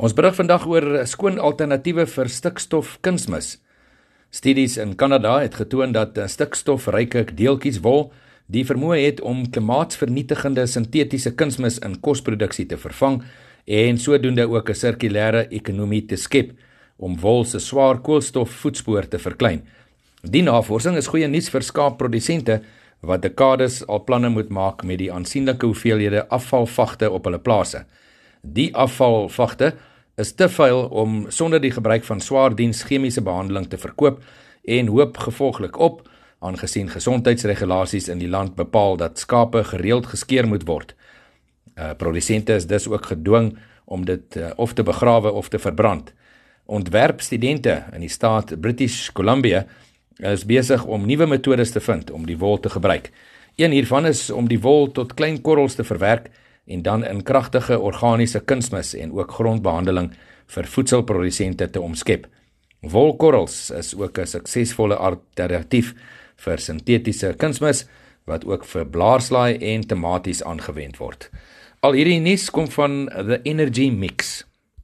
Ons berig vandag oor skoon alternatiewe vir stikstof kunsmis. Studies in Kanada het getoon dat stikstofryke deeltjies wol die vermoë het om klimaatsvernietigende sintetiese kunsmis in kosproduksie te vervang en sodoende ook 'n sirkulêre ekonomie te skep om wol se swaar koolstofvoetspoor te verklein. Die navorsing is goeie nuus vir skaapprodusente wat dekades al planne moet maak met die aansienlike hoeveelhede afvalvagte op hulle plase. Die afvalvagte is te vuil om sonder die gebruik van swaar diens chemiese behandeling te verkoop en hoop gevolglik op aangesien gesondheidsregulasies in die land bepaal dat skape gereeld geskeer moet word. Uh produsente is dus ook gedwing om dit uh, of te begrawe of te verbrand. Ontwerpstudente in die staat British Columbia is besig om nuwe metodes te vind om die wol te gebruik. Een hiervan is om die wol tot klein korrels te verwerk en dan in kragtige organiese kunsmis en ook grondbehandeling vir voedselprodusente te omskep. Wolkorrels is ook 'n suksesvolle alternatief vir sintetiese kunsmis wat ook vir blaarslaai en tomaties aangewend word. Al hierdie nuus kom van The Energy Mix.